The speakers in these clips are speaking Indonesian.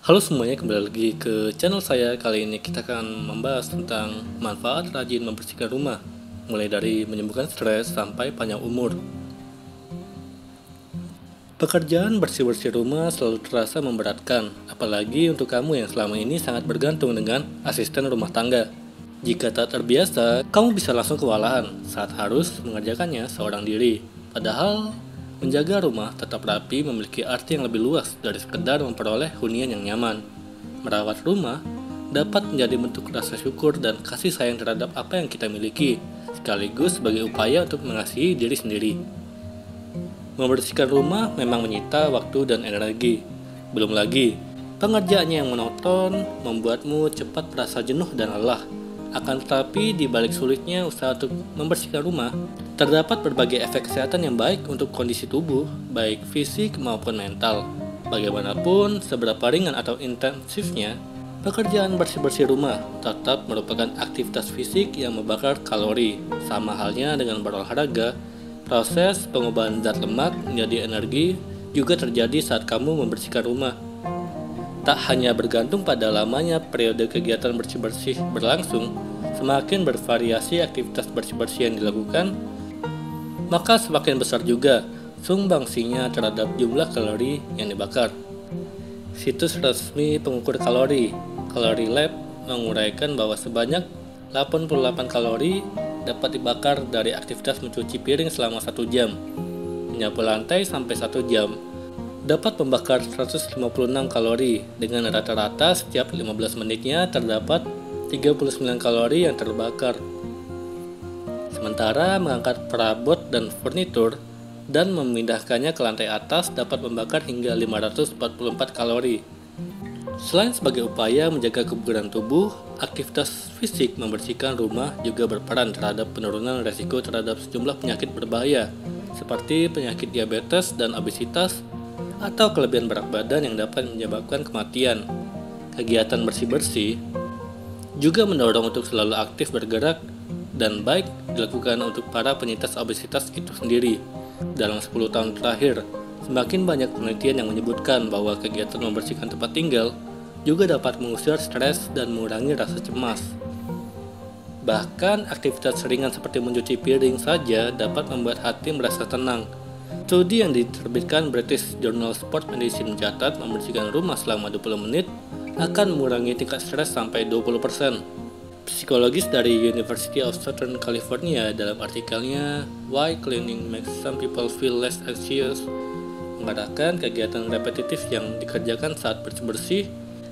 Halo semuanya, kembali lagi ke channel saya. Kali ini kita akan membahas tentang manfaat rajin membersihkan rumah, mulai dari menyembuhkan stres sampai panjang umur. Pekerjaan bersih-bersih rumah selalu terasa memberatkan, apalagi untuk kamu yang selama ini sangat bergantung dengan asisten rumah tangga. Jika tak terbiasa, kamu bisa langsung kewalahan saat harus mengerjakannya seorang diri. Padahal Menjaga rumah tetap rapi memiliki arti yang lebih luas dari sekedar memperoleh hunian yang nyaman. Merawat rumah dapat menjadi bentuk rasa syukur dan kasih sayang terhadap apa yang kita miliki, sekaligus sebagai upaya untuk mengasihi diri sendiri. Membersihkan rumah memang menyita waktu dan energi. Belum lagi, pengerjaannya yang monoton membuatmu cepat merasa jenuh dan lelah. Akan tetapi, di balik sulitnya usaha untuk membersihkan rumah, terdapat berbagai efek kesehatan yang baik untuk kondisi tubuh, baik fisik maupun mental. Bagaimanapun, seberapa ringan atau intensifnya, pekerjaan bersih-bersih rumah tetap merupakan aktivitas fisik yang membakar kalori. Sama halnya dengan berolahraga, proses pengubahan zat lemak menjadi energi juga terjadi saat kamu membersihkan rumah tak hanya bergantung pada lamanya periode kegiatan bersih-bersih berlangsung, semakin bervariasi aktivitas bersih-bersih yang dilakukan, maka semakin besar juga sumbangsinya terhadap jumlah kalori yang dibakar. Situs resmi pengukur kalori, Kalori Lab, menguraikan bahwa sebanyak 88 kalori dapat dibakar dari aktivitas mencuci piring selama satu jam, menyapu lantai sampai satu jam, dapat membakar 156 kalori dengan rata-rata setiap 15 menitnya terdapat 39 kalori yang terbakar. Sementara mengangkat perabot dan furnitur dan memindahkannya ke lantai atas dapat membakar hingga 544 kalori. Selain sebagai upaya menjaga kebugaran tubuh, aktivitas fisik membersihkan rumah juga berperan terhadap penurunan resiko terhadap sejumlah penyakit berbahaya seperti penyakit diabetes dan obesitas atau kelebihan berat badan yang dapat menyebabkan kematian. Kegiatan bersih-bersih juga mendorong untuk selalu aktif bergerak dan baik dilakukan untuk para penyintas obesitas itu sendiri. Dalam 10 tahun terakhir, semakin banyak penelitian yang menyebutkan bahwa kegiatan membersihkan tempat tinggal juga dapat mengusir stres dan mengurangi rasa cemas. Bahkan aktivitas ringan seperti mencuci piring saja dapat membuat hati merasa tenang Studi yang diterbitkan British Journal Sport Medicine mencatat membersihkan rumah selama 20 menit akan mengurangi tingkat stres sampai 20%. Psikologis dari University of Southern California dalam artikelnya Why Cleaning Makes Some People Feel Less Anxious mengatakan kegiatan repetitif yang dikerjakan saat bersih-bersih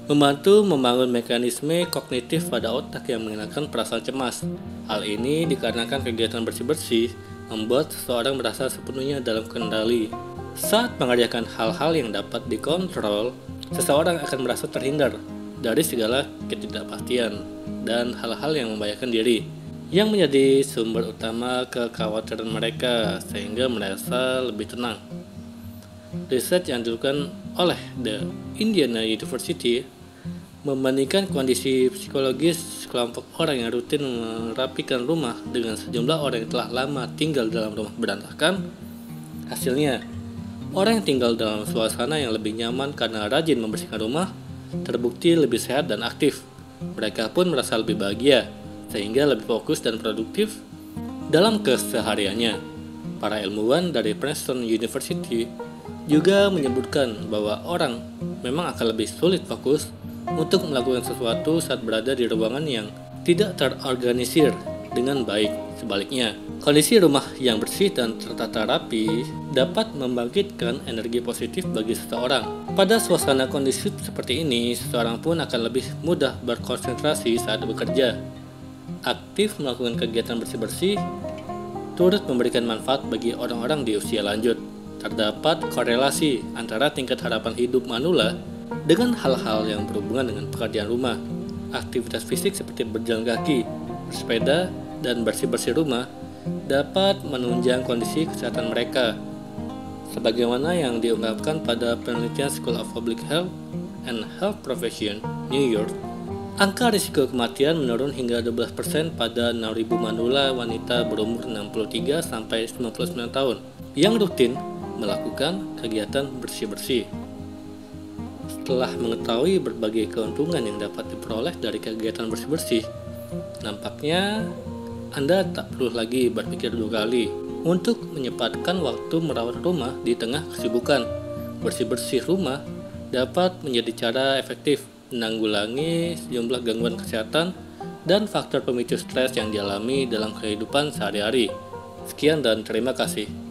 membantu membangun mekanisme kognitif pada otak yang menghilangkan perasaan cemas. Hal ini dikarenakan kegiatan bersih-bersih membuat seseorang merasa sepenuhnya dalam kendali. Saat mengerjakan hal-hal yang dapat dikontrol, seseorang akan merasa terhindar dari segala ketidakpastian dan hal-hal yang membahayakan diri yang menjadi sumber utama kekhawatiran mereka sehingga merasa lebih tenang. Riset yang dilakukan oleh The Indiana University membandingkan kondisi psikologis kelompok orang yang rutin merapikan rumah dengan sejumlah orang yang telah lama tinggal dalam rumah berantakan, hasilnya orang yang tinggal dalam suasana yang lebih nyaman karena rajin membersihkan rumah terbukti lebih sehat dan aktif. Mereka pun merasa lebih bahagia, sehingga lebih fokus dan produktif dalam kesehariannya. Para ilmuwan dari Princeton University juga menyebutkan bahwa orang memang akan lebih sulit fokus untuk melakukan sesuatu saat berada di ruangan yang tidak terorganisir dengan baik. Sebaliknya, kondisi rumah yang bersih dan tertata rapi dapat membangkitkan energi positif bagi seseorang. Pada suasana kondisi seperti ini, seseorang pun akan lebih mudah berkonsentrasi saat bekerja. Aktif melakukan kegiatan bersih-bersih turut memberikan manfaat bagi orang-orang di usia lanjut. Terdapat korelasi antara tingkat harapan hidup manula dengan hal-hal yang berhubungan dengan pekerjaan rumah, aktivitas fisik seperti berjalan kaki, bersepeda, dan bersih-bersih rumah dapat menunjang kondisi kesehatan mereka. Sebagaimana yang diungkapkan pada penelitian School of Public Health and Health Profession, New York, angka risiko kematian menurun hingga 12% pada 6.000 manula wanita berumur 63 sampai 99 tahun yang rutin melakukan kegiatan bersih-bersih. Setelah mengetahui berbagai keuntungan yang dapat diperoleh dari kegiatan bersih-bersih, nampaknya Anda tak perlu lagi berpikir dua kali untuk menyempatkan waktu merawat rumah di tengah kesibukan. Bersih-bersih rumah dapat menjadi cara efektif menanggulangi sejumlah gangguan kesehatan dan faktor pemicu stres yang dialami dalam kehidupan sehari-hari. Sekian dan terima kasih.